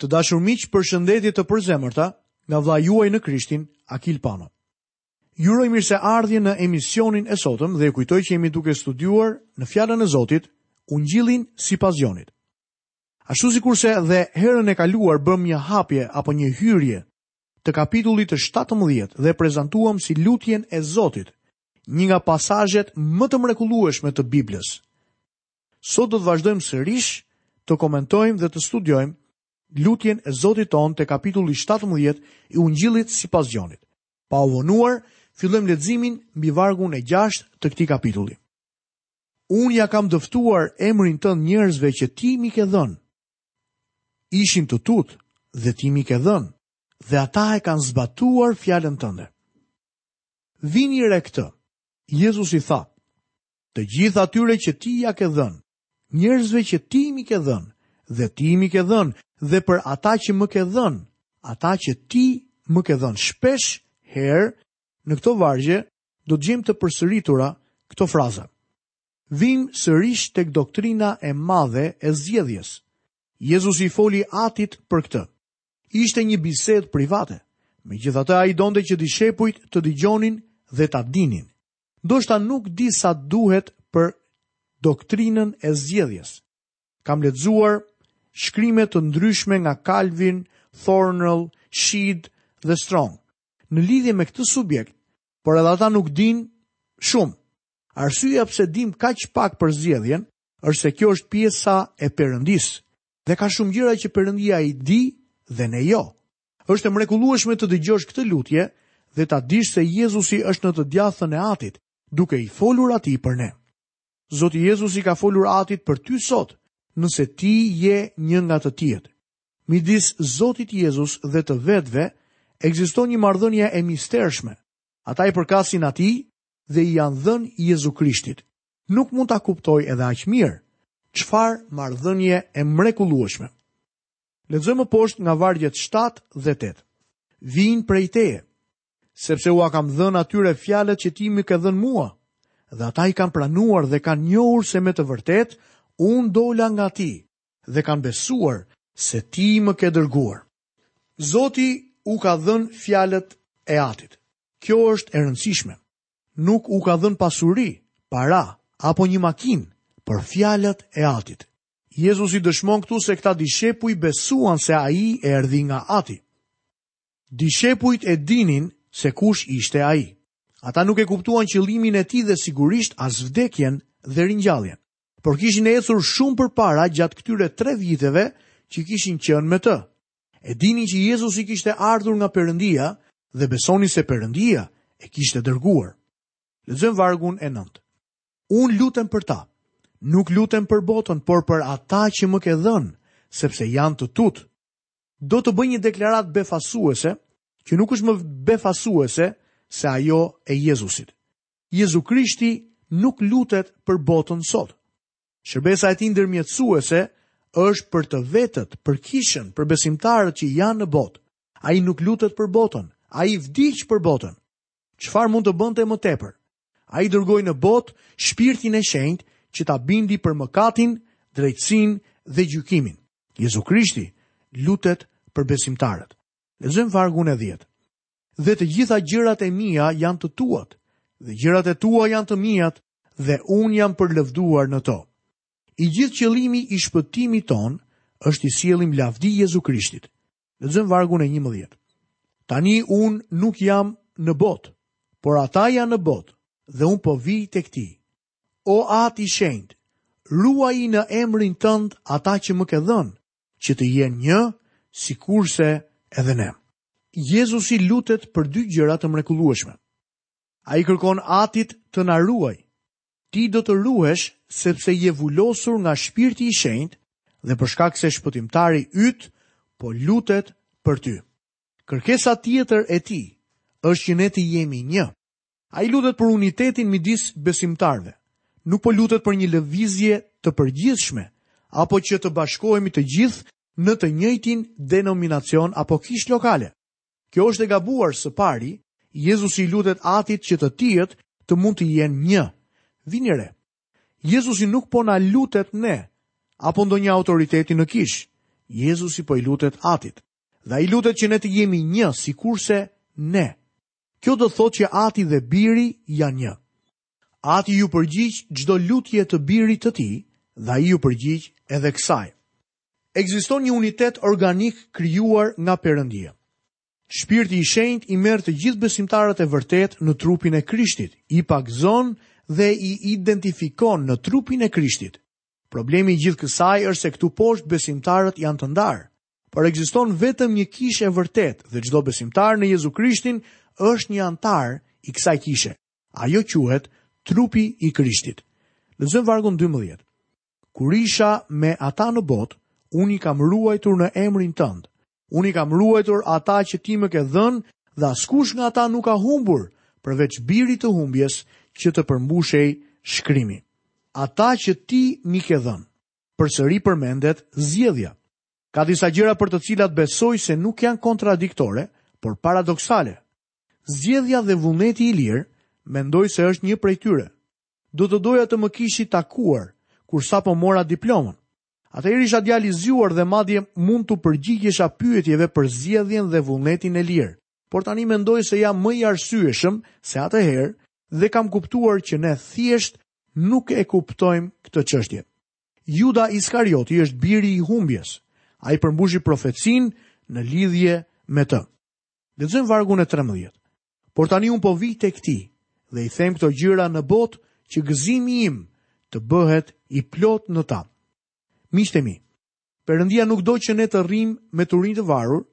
Të dashur miq përshëndetje të përzemërta nga vëllai juaj në Krishtin, Akil Pano. Ju uroj mirëseardhje në emisionin e sotëm dhe ju kujtoj që jemi duke studiuar në Fjalën e Zotit Ungjillin sipas Gjonit. Ashtu sikurse dhe herën e kaluar bëmë një hapje apo një hyrje të kapitullit të 17 dhe prezantuam si lutjen e Zotit, një nga pasazhet më të mrekullueshme të Biblës. Sot do të vazhdojmë sërish të komentojmë dhe të studiojmë lutjen e Zotit tonë te kapitulli 17 i Ungjillit sipas Gjonit. Pa u vonuar, fillojmë leximin mbi vargun e 6 të këtij kapitulli. Unë ia kam dëftuar emrin tënd njerëzve që ti m'i ke dhënë. Ishin të tutë dhe ti m'i ke dhënë dhe ata e kanë zbatuar fjalën tënde. Vini re këtë. Jezusi tha: Të gjithë atyre që ti ia ke dhënë, njerëzve që ti m'i ke dhënë, dhe ti m'i ke dhënë, dhe për ata që më ke dhënë, ata që ti më ke dhënë shpesh herë në këto vargje do të gjejmë të përsëritura këto fraza. Vijmë sërish tek doktrina e madhe e zgjedhjes. Jezusi i foli atit për këtë. Ishte një bisedë private. Megjithatë ai donte që dishepujt të dëgjonin dhe ta dinin. Ndoshta nuk di sa duhet për doktrinën e zgjedhjes. Kam lexuar shkrime të ndryshme nga Calvin, Thornwell, Shedd dhe Strong në lidhje me këtë subjekt, por edhe ata nuk dinë shumë. Arsyeja pse dimë kaq pak për zgjedhjen është se kjo është pjesa e Perëndisë dhe ka shumë gjëra që Perëndia i di dhe ne jo. Është e mrekullueshme të dëgjosh këtë lutje dhe ta dish se Jezusi është në të djathtën e Atit, duke i folur Atij për ne. Zoti Jezus i ka folur Atit për ty sot, nëse ti je një nga të tijtë. Midis Zotit Jezus dhe të vetëve, ekziston një marrëdhënie e mistershme. Ata i përkasin atij dhe i janë dhënë Jezu Krishtit. Nuk mund ta kuptoj edhe aq mirë. Çfarë marrëdhënie e mrekullueshme. Lexojmë më poshtë nga vargjet 7 dhe 8. Vijnë prej teje, sepse ua kam dhënë atyre fjalët që ti më ke dhënë mua, dhe ata i kanë pranuar dhe kanë njohur se me të vërtetë unë dola nga ti dhe kanë besuar se ti më ke dërguar. Zoti u ka dhënë fjalët e atit. Kjo është e rëndësishme. Nuk u ka dhënë pasuri, para apo një makinë, por fjalët e atit. Jezusi dëshmon këtu se këta dishepuj besuan se Ai erdhi nga Ati. Dishepujt e dinin se kush ishte Ai. Ata nuk e kuptuan qëllimin e Tij dhe sigurisht as vdekjen dhe ringjalljen. Por kishin ecur shumë përpara gjatë këtyre tre viteve që kishin qenë me Të. E dinin që Jezusi kishte ardhur nga Perëndia dhe besonin se Perëndia e kishte dërguar. Lexojmë vargun e nëntë. Unë lutem për ta. Nuk lutem për botën, por për ata që më ke dhënë, sepse janë të tutë. Do të bëj një deklaratë befasuese, që nuk është më befasuese se ajo e Jezusit. Jezu Krishti nuk lutet për botën sot. Shërbesa e tij ndërmjetësuese është për të vetët, për kishën, për besimtarët që janë në botë. Ai nuk lutet për botën, ai vdiq për botën. Çfarë mund të bënte më tepër? Ai dërgoi në botë Shpirtin e Shenjtë që ta bindë për mëkatin, drejtësinë dhe gjykimin. Jezu Krishti lutet për besimtarët. Lexojmë vargun e 10. Dhe të gjitha gjërat e mia janë të tuat, dhe gjërat e tua janë të miat, dhe unë jam përlëvduar në to. I gjithë qëllimi i shpëtimit tonë është t'i sjellim lavdi Jezu Krishtit. Lexojmë vargun e njëmbëdhjetë. Tani unë nuk jam në botë, por ata janë në botë dhe unë po vij tek ti. O atë i shenjtë, ruaji në emrin tënd ata që më ke dhënë, që të jenë një, sikurse edhe ne. Jezusi lutet për dy gjëra të mrekullueshme. Ai i kërkon atit të na ruajë, Ti do të ruhesh sepse je vulosur nga Shpirti i Shenjtë dhe për shkak se Shpëtimtari yt po lutet për ty. Kërkesa tjetër e Tij është që ne të jemi një. Ai lutet për unitetin midis besimtarëve. Nuk po lutet për një lëvizje të përgjithshme apo që të bashkohemi të gjithë në të njëjtin denominacion apo kishë lokale. Kjo është e gabuar së pari, Jezusi i lutet Atit që të tijtë të mund të jenë një. Vini re. Jezusi nuk po na lutet ne, apo ndonjë autoriteti në kishë. Jezusi po i lutet Atit. Dhe ai lutet që ne të jemi një, sikurse ne. Kjo do thotë që Ati dhe Biri janë një. Ati iu përgjigj çdo lutje të birit të tij dhe ai iu përgjigj edhe kësaj. Ekziston një unitet organik krijuar nga Perëndia. Shpirti i Shenjtë i merr të gjithë besimtarët e vërtetë në trupin e Krishtit, i pagëzon dhe i identifikon në trupin e Krishtit. Problemi i gjithë kësaj është se këtu poshtë besimtarët janë të ndarë. Por ekziston vetëm një kishë e vërtetë dhe çdo besimtar në Jezu Krishtin është një anëtar i kësaj kishe. Ajo quhet trupi i Krishtit. Lexojmë vargun 12. Kur isha me ata në botë, unë i kam ruajtur në emrin tënd. Unë i kam ruajtur ata që ti më ke dhënë dhe askush nga ata nuk ka humbur përveç birit të humbjes që të përmbushej shkrimi. Ata që ti m'i ke dhënë. Përsëri përmendet zgjedhja. Ka disa gjëra për të cilat besoj se nuk janë kontradiktore, por paradoksale. Zgjedhja dhe vullneti i lirë, mendoj se është një prej tyre. Do të doja të më kishit takuar, kur sapo mora diplomën. Atëherë isha djalë i zgjuar dhe madje mund t'u përgjigjesha pyetjeve për zgjedhjen dhe vullnetin e lirë, por tani mendoj se jam më i arsyeshëm se atëherë dhe kam kuptuar që ne thjesht nuk e kuptojmë këtë çështje. Juda Iskarioti është biri i humbjes. Ai përmbushi profecinë në lidhje me të. Lexojmë vargun e 13. Por tani unë po vij tek ti dhe i them këto gjëra në botë që gëzimi im të bëhet i plotë në ta. Miqtë e mi, Perëndia nuk do që ne të rrimë me turinj të varur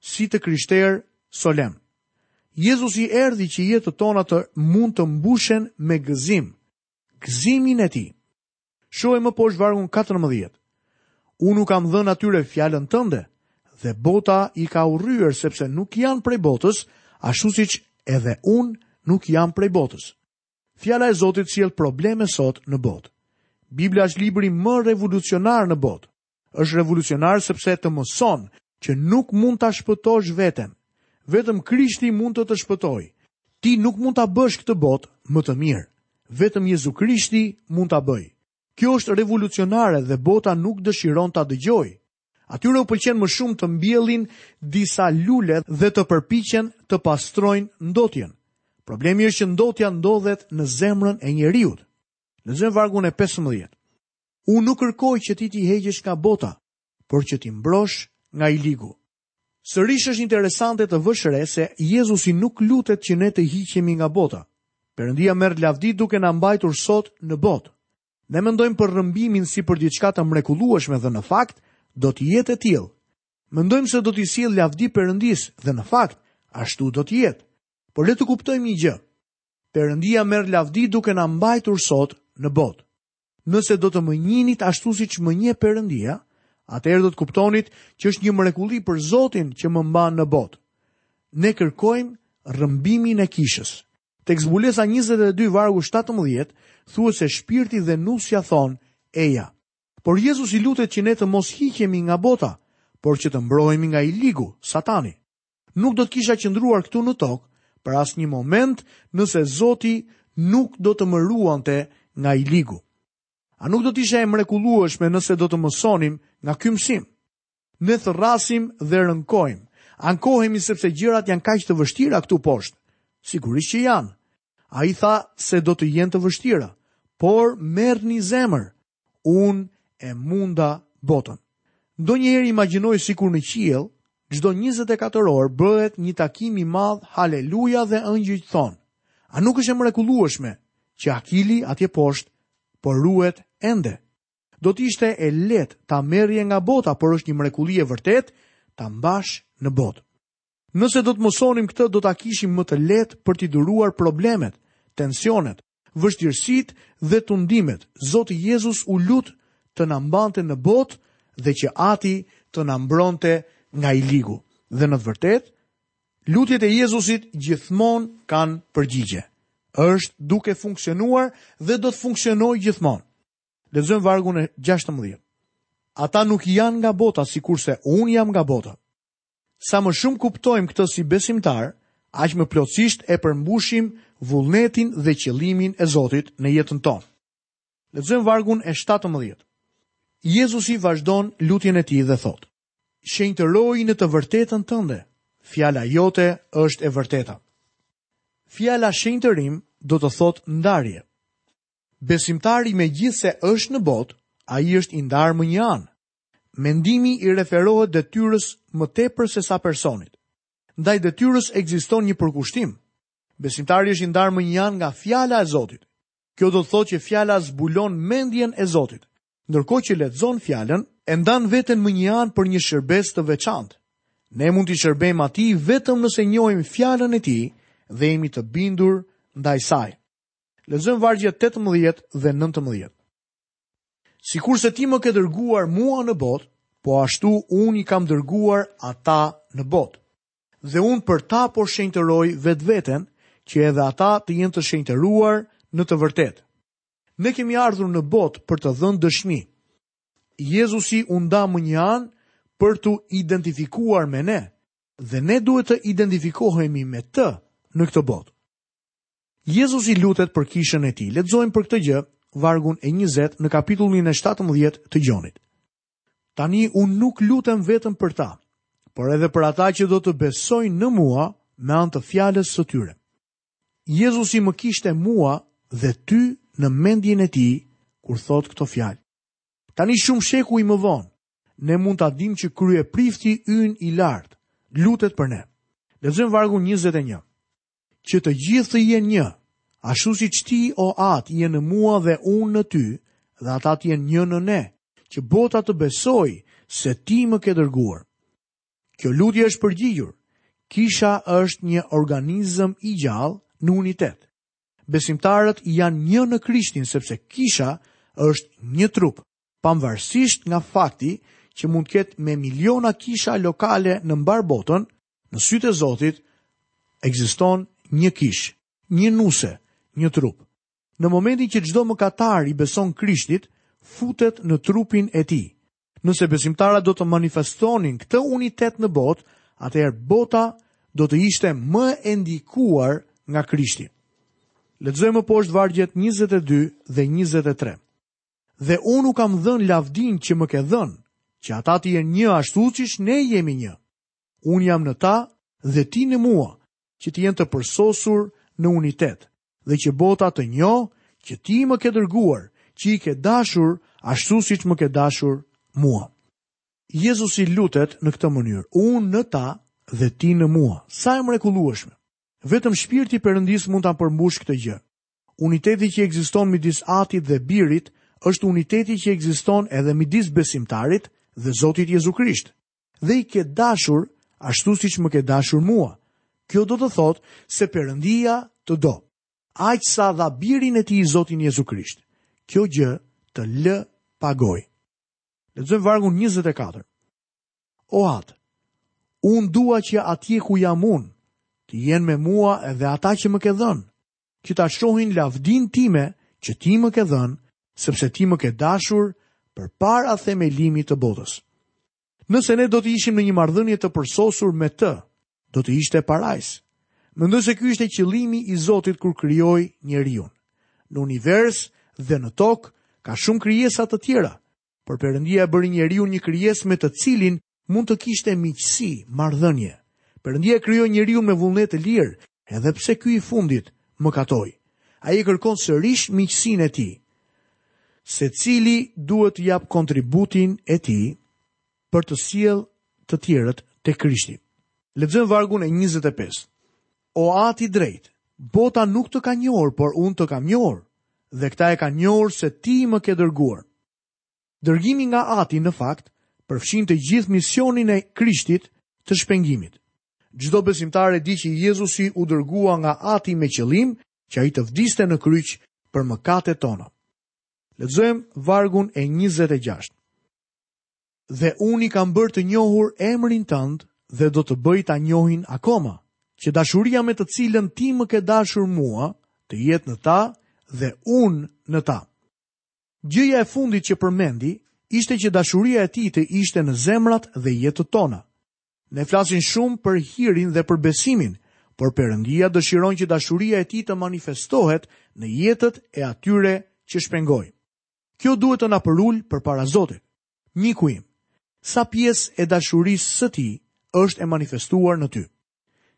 si të krishterë solemnë. Jezusi erdhi që jetët tona të mund të mbushen me gëzim, gëzimin e tij. Shohim më poshtë vargun 14. Unë u kam dhënë atyre fjalën tënde, dhe bota i ka urryer sepse nuk janë prej botës, ashtu siç edhe unë nuk jam prej botës. Fjala e Zotit sjell probleme sot në botë. Bibla është libri më revolucionar në botë. Është revolucionar sepse të mëson që nuk mund ta shpëtosh veten. Vetëm Krishti mund të të shpëtojë. Ti nuk mund ta bësh këtë botë më të mirë. Vetëm Jezu Krishti mund ta bëjë. Kjo është revolucionare dhe bota nuk dëshiron ta dëgjojë. Atyre u pëlqen më shumë të mbjellin disa lule dhe të përpiqen të pastrojnë ndotjen. Problemi është që ndotja ndodhet në zemrën e njeriut. Lexojmë vargun e 15. Unë nuk kërkoj që ti t'i heqësh nga bota, por që t'i mbrosh nga i ligu. Sërish është interesante të vësh re se Jezusi nuk lutet që ne të hiqemi nga bota. Perëndia merr lavdi duke na mbajtur sot në botë. Ne mendojmë për rrëmbimin si për diçka të mrekullueshme dhe në fakt do të jetë e tillë. Mendojmë se do t'i sjellë lavdi Perëndisë dhe në fakt ashtu do të jetë. Por le të kuptojmë një gjë. Perëndia merr lavdi duke na mbajtur sot në botë. Nëse do të më njihnit ashtu siç më njeh Perëndia, atëherë do të kuptonit që është një mrekulli për Zotin që më mban në botë. Ne kërkojmë rrëmbimin e kishës. Tek zbulesa 22 vargu 17 thuhet se shpirti dhe nusja thonë, Eja. Por Jezusi lutet që ne të mos hiqemi nga bota, por që të mbrohemi nga i ligu, satani. Nuk do të kisha qëndruar këtu në tokë për asnjë moment nëse Zoti nuk do të më ruante nga i ligu. A nuk do të ishte e mrekullueshme nëse do të mësonim nga ky mësim? Ne thërrasim dhe rënkojmë, ankohemi sepse gjërat janë kaq të vështira këtu poshtë. Sigurisht që janë. Ai tha se do të jenë të vështira, por merrni zemër, Unë e munda botën. Ndonjëherë imagjinoj sikur në qiell, çdo 24 orë bëhet një takim i madh haleluja dhe engjëjt thonë. A nuk është e mrekullueshme që Akili atje poshtë po ruhet ende? Do të ishte e lehtë ta merrje nga bota, por është një mrekulli e vërtetë ta mbash në botë. Nëse do të mësonim këtë do ta kishim më të lehtë për t'i duruar problemet, tensionet, vështirësitë dhe tundimet. Zoti Jezus u lut të na mbante në botë dhe që Ati të na mbronte nga i ligu. Dhe në të vërtetë, lutjet e Jezusit gjithmonë kanë përgjigje. Është duke funksionuar dhe do të funksionojë gjithmonë. Lexojmë vargun e 16. Ata nuk janë nga bota sikurse unë jam nga bota. Sa më shumë kuptojmë këtë si besimtarë, aq më plotësisht e përmbushim vullnetin dhe qëllimin e Zotit në jetën tonë. Lexojmë vargun e 17. Jezusi vazhdon lutjen e tij dhe thotë: Shenjtëroji në të vërtetën tënde, fjala jote është e vërteta. Fjala shenjtërim do të thotë ndarje. Besimtari megjithëse është në botë, ai është i ndarë mënjanë. Mendimi i referohet detyrës më tepër se sa personit. Ndaj detyrës ekziston një përkushtim. Besimtari është i ndarë mënjanë nga Fjala e Zotit. Kjo do të thotë që Fjala zbulon mendjen e Zotit. Ndërkohë që lexon Fjalën, e ndan veten mënjanë për një shërbesë të veçantë. Ne mund t'i shërbejmë Atij vetëm nëse njohim Fjalën e Tij dhe jemi të bindur ndaj saj. Lexojmë vargjet tetëmbëdhjetë dhe nëntëmbëdhjetë. Sikurse ti më ke dërguar mua në botë, po ashtu unë i kam dërguar ata në botë. Dhe unë për ta po shenjtëroj vetveten, që edhe ata të jenë të shenjtëruar në të vërtetë. Ne kemi ardhur në botë për të dhënë dëshmi. Jezusi u nda mënjanë për t'u identifikuar me ne, dhe ne duhet të identifikohemi me të në këtë botë. Jezusi lutet për kishën e tij. Lexojmë për këtë gjë vargun e 20 në kapitullin e 17 të Gjonit. Tani unë nuk lutem vetëm për ta, por edhe për ata që do të besojnë në mua me anë të fjalës së tyre. Jezusi më kishte mua dhe ty në mendjen e tij kur thotë këto fjalë. Tani shumë shekuj më vonë, ne mund ta dimë që kryeprifti ynë i lartë lutet për ne. Lexojmë vargun 21. Që të gjithë të jenë një, ashtu siç ti, o Atë, je në mua dhe unë në ty, dhe ata të jenë një në ne, që bota të besojë se ti më ke dërguar. Kjo lutje është përgjigjur, kisha është një organizëm i gjallë në unitet. Besimtarët janë një në krishtin sepse kisha është një trup, pavarësisht nga fakti që mund të ketë me miliona kisha lokale në mbarë botën, Në sytë e Zotit ekziston një kishë, një nuse, një trup. Në momentin që çdo mëkatar i beson Krishtit, futet në trupin e tij. Nëse besimtarët do të manifestonin këtë unitet në botë, atëherë bota do të ishte më e ndikuar nga Krishti. Lexojmë më poshtë vargjet 22 dhe 23. Dhe unë u kam dhënë lavdinë që më ke dhënë, që ata të jenë një ashtu siç ne jemi një. Unë jam në ta dhe ti në mua, që të jenë të përsosur në unitet, dhe që bota të njohë që ti më ke dërguar, që i ke dashur ashtu siç më ke dashur mua. Jezusi lutet në këtë mënyrë, unë në ta dhe ti në mua. Sa e mrekullueshme. Vetëm shpirti i Perëndisë mund ta përmbushë këtë gjë. Uniteti që ekziston midis Atit dhe Birit është uniteti që ekziston edhe midis besimtarit dhe Zotit Jezu Krisht. dhe i ke dashur ashtu siç më ke dashur mua. Kjo do të thotë se Perëndia të do. Aq sa dha birin e tij Zotin Jezu Krisht. Kjo gjë të lë pa gojë. Lexojmë vargun 24. O Atë, unë dua që atje ku jam unë, të jenë me mua edhe ata që më ke dhënë, që ta shohin lavdinë time që ti më ke dhënë, sepse ti më ke dashur përpara themelimit të botës. Nëse ne do të ishim në një marrëdhënie të përsosur me të, do të ishte parajsë. Mëndoj se ky ishte qëllimi i Zotit kur krijoi njeriun. Në univers dhe në tokë ka shumë krijesa të tjera, Por Perëndia e bëri njeriun një krijesë me të cilin mund të kishte miqësi, marrëdhënie. Perëndia krijoi njeriun me vullnet të lirë, edhe pse ky i fundit mëkatoi. Ai e kërkon sërish miqësinë e tij. Secili duhet të japë kontributin e tij për të sjellë të tjerët te Krishti. Lexojmë vargun e 25. O Ati i drejtë, bota nuk të ka njohur, por unë të kam njohur, dhe këta e kanë njohur se ti më ke dërguar. Dërgimi nga Ati në fakt përfshin të gjithë misionin e Krishtit të shpengimit. Çdo besimtar e di që Jezusi u dërgua nga Ati me qëllim që ai të vdiste në kryq për mëkatet tona. Lexojmë vargun e 26. Dhe unë i kam bërë të njohur emrin tënd dhe do të bëj ta njohin akoma, që dashuria me të cilën ti më ke dashur mua të jetë në ta dhe unë në ta. Gjëja e fundit që përmendi ishte që dashuria e tij të ishte në zemrat dhe jetët tona. Ne flasin shumë për hirin dhe për besimin, por Perëndia dëshiron që dashuria e tij të manifestohet në jetët e atyre që shpengoi. Kjo duhet të na përulë përpara Zotit. Miku im, sa pjesë e dashurisë së Tij është e manifestuar në ty?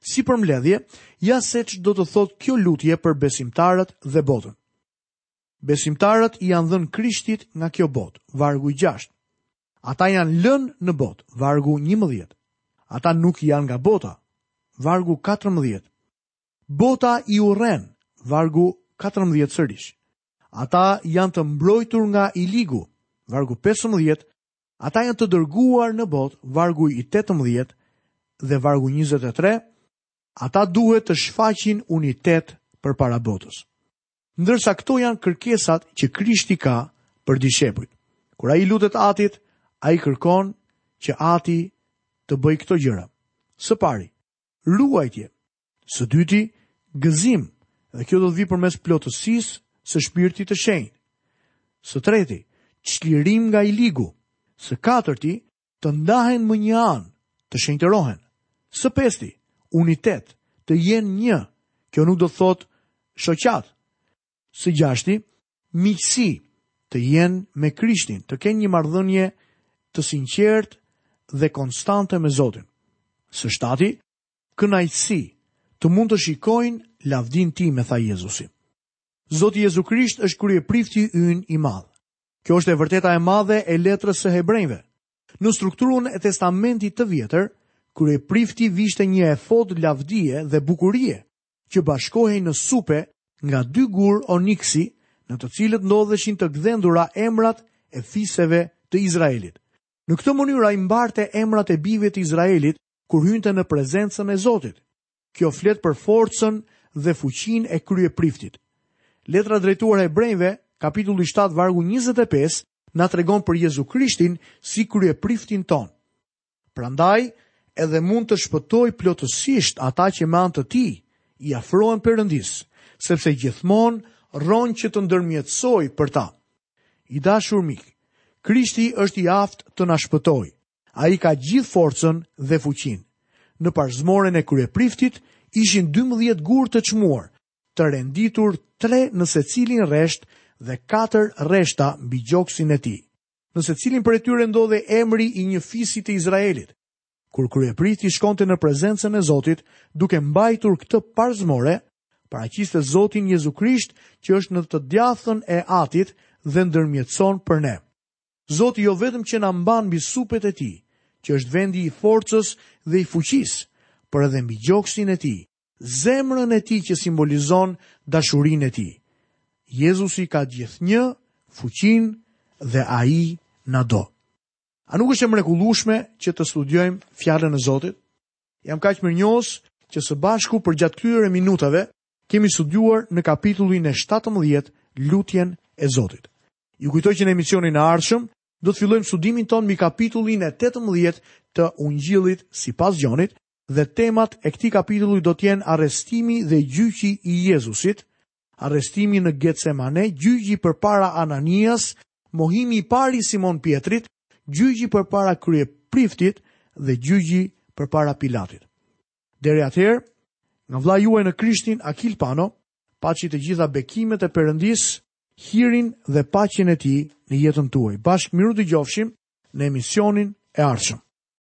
Si përmbledhje, ja se ç'do të thotë kjo lutje për besimtarët dhe botën. Besimtarët i janë dhënë Krishtit nga kjo botë, vargu i gjashtë. Ata janë lënë në botë, vargu njëmbëdhjetë. Ata nuk janë nga bota, vargu 14. Bota i urren, vargu 14 sërish. Ata janë të mbrojtur nga i ligu, vargu 15, ata janë të dërguar në botë, vargu i 18 dhe vargu 23, ata duhet të shfaqin unitet përpara botës. Ndërsa këto janë kërkesat që Krishti ka për dishepujt. Kur ai i lutet Atit, ai kërkon që Ati të bëjë këto gjëra. Së pari, ruajtje, Së dyti, gëzim, dhe kjo do të vijë përmes plotësisë së Shpirtit të Shenjtë. Së treti, çlirim nga i ligu. Së katërti, të ndahen mënjanë, të shenjtërohen. Së pesti, unitet, të jenë një, kjo nuk do të thotë shoqatë. Së gjashti, miqësi, të jenë me Krishtin, të kenë një marrëdhënie të sinqertë dhe konstante me Zotin. Së shtati, Kënaqësi, të mund të shikojnë lavdinë time, tha Jezusi. Zoti Jezu Krisht është kryeprifti ynë i madh. Kjo është e vërteta e madhe e letrës së Hebrenjve. Në strukturën e Testamentit të Vjetër, kryeprifti vishte një efod lavdie dhe bukurie, që bashkohej në supe nga dy gurë oniksi, në të cilët ndodheshin të gdhendura emrat e fiseve të Izraelit. Në këtë mënyrë ai mbarte emrat e bijve të Izraelit kur hynte në prezencën e Zotit. Kjo flet për forcën dhe fuqinë e kryepriftit. Letra drejtuar hebrejve, kapitulli 7 vargu 25, na tregon për Jezu Krishtin si kryepriftin tonë. Prandaj, edhe mund të shpëtojë plotësisht ata që me anë të tij i afrohen Perëndisë, sepse gjithmonë rron që të ndërmjetësojë për ta. I dashur mik, Krishti është i aftë të na shpëtojë. Ai ka gjithë forcën dhe fuqinë. Në parzmoren e kryepriftit ishin dymbëdhjetë gurë të çmuar, të renditur tre në secilin rresht dhe katër rreshta mbi gjoksin e tij. Në secilin prej tyre ndodhej emri i një fisi të Izraelit. Kur kryeprifti shkonte në prezencën e Zotit, duke mbajtur këtë parzmore, paraqiste Zotin Jezu Krisht që është në të djathtën e Atit dhe ndërmjetëson për ne. Zoti jo vetëm që na mban mbi supet e tij, që është vendi i forcës dhe i fuqisë, por edhe mbi gjoksin e tij, zemrën e tij që simbolizon dashurinë e tij. Jezusi ka gjithnjë fuqinë dhe ai na do. A nuk është e mrekullueshme që të studiojmë fjalën e Zotit? Jam kaq mirënjohës që së bashku përgjatë këtyre minutave Kemi studiuar në kapitullin e shtatëmbëdhjetë lutjen e Zotit. Ju kujtoj që në emisionin e ardhshëm do të fillojmë studimin tonë mbi kapitullin e tetëmbëdhjetë të Ungjillit sipas Gjonit dhe temat e këtij kapitulli do të jenë arrestimi dhe gjyqi i Jezusit, arrestimi në Getsemane, gjyqi përpara Ananias, mohimi i parë i Simon Pjetrit, gjyqi përpara kryepriftit dhe gjyqi përpara Pilatit. Deri atëherë, nga vëllai juaj në Krishtin Akil Pano, paçi të gjitha bekimet e Perëndisë, hirin dhe paqen e tij në jetën tuaj. Bashkë mirudëgjofshim në emisionin e ardhshëm.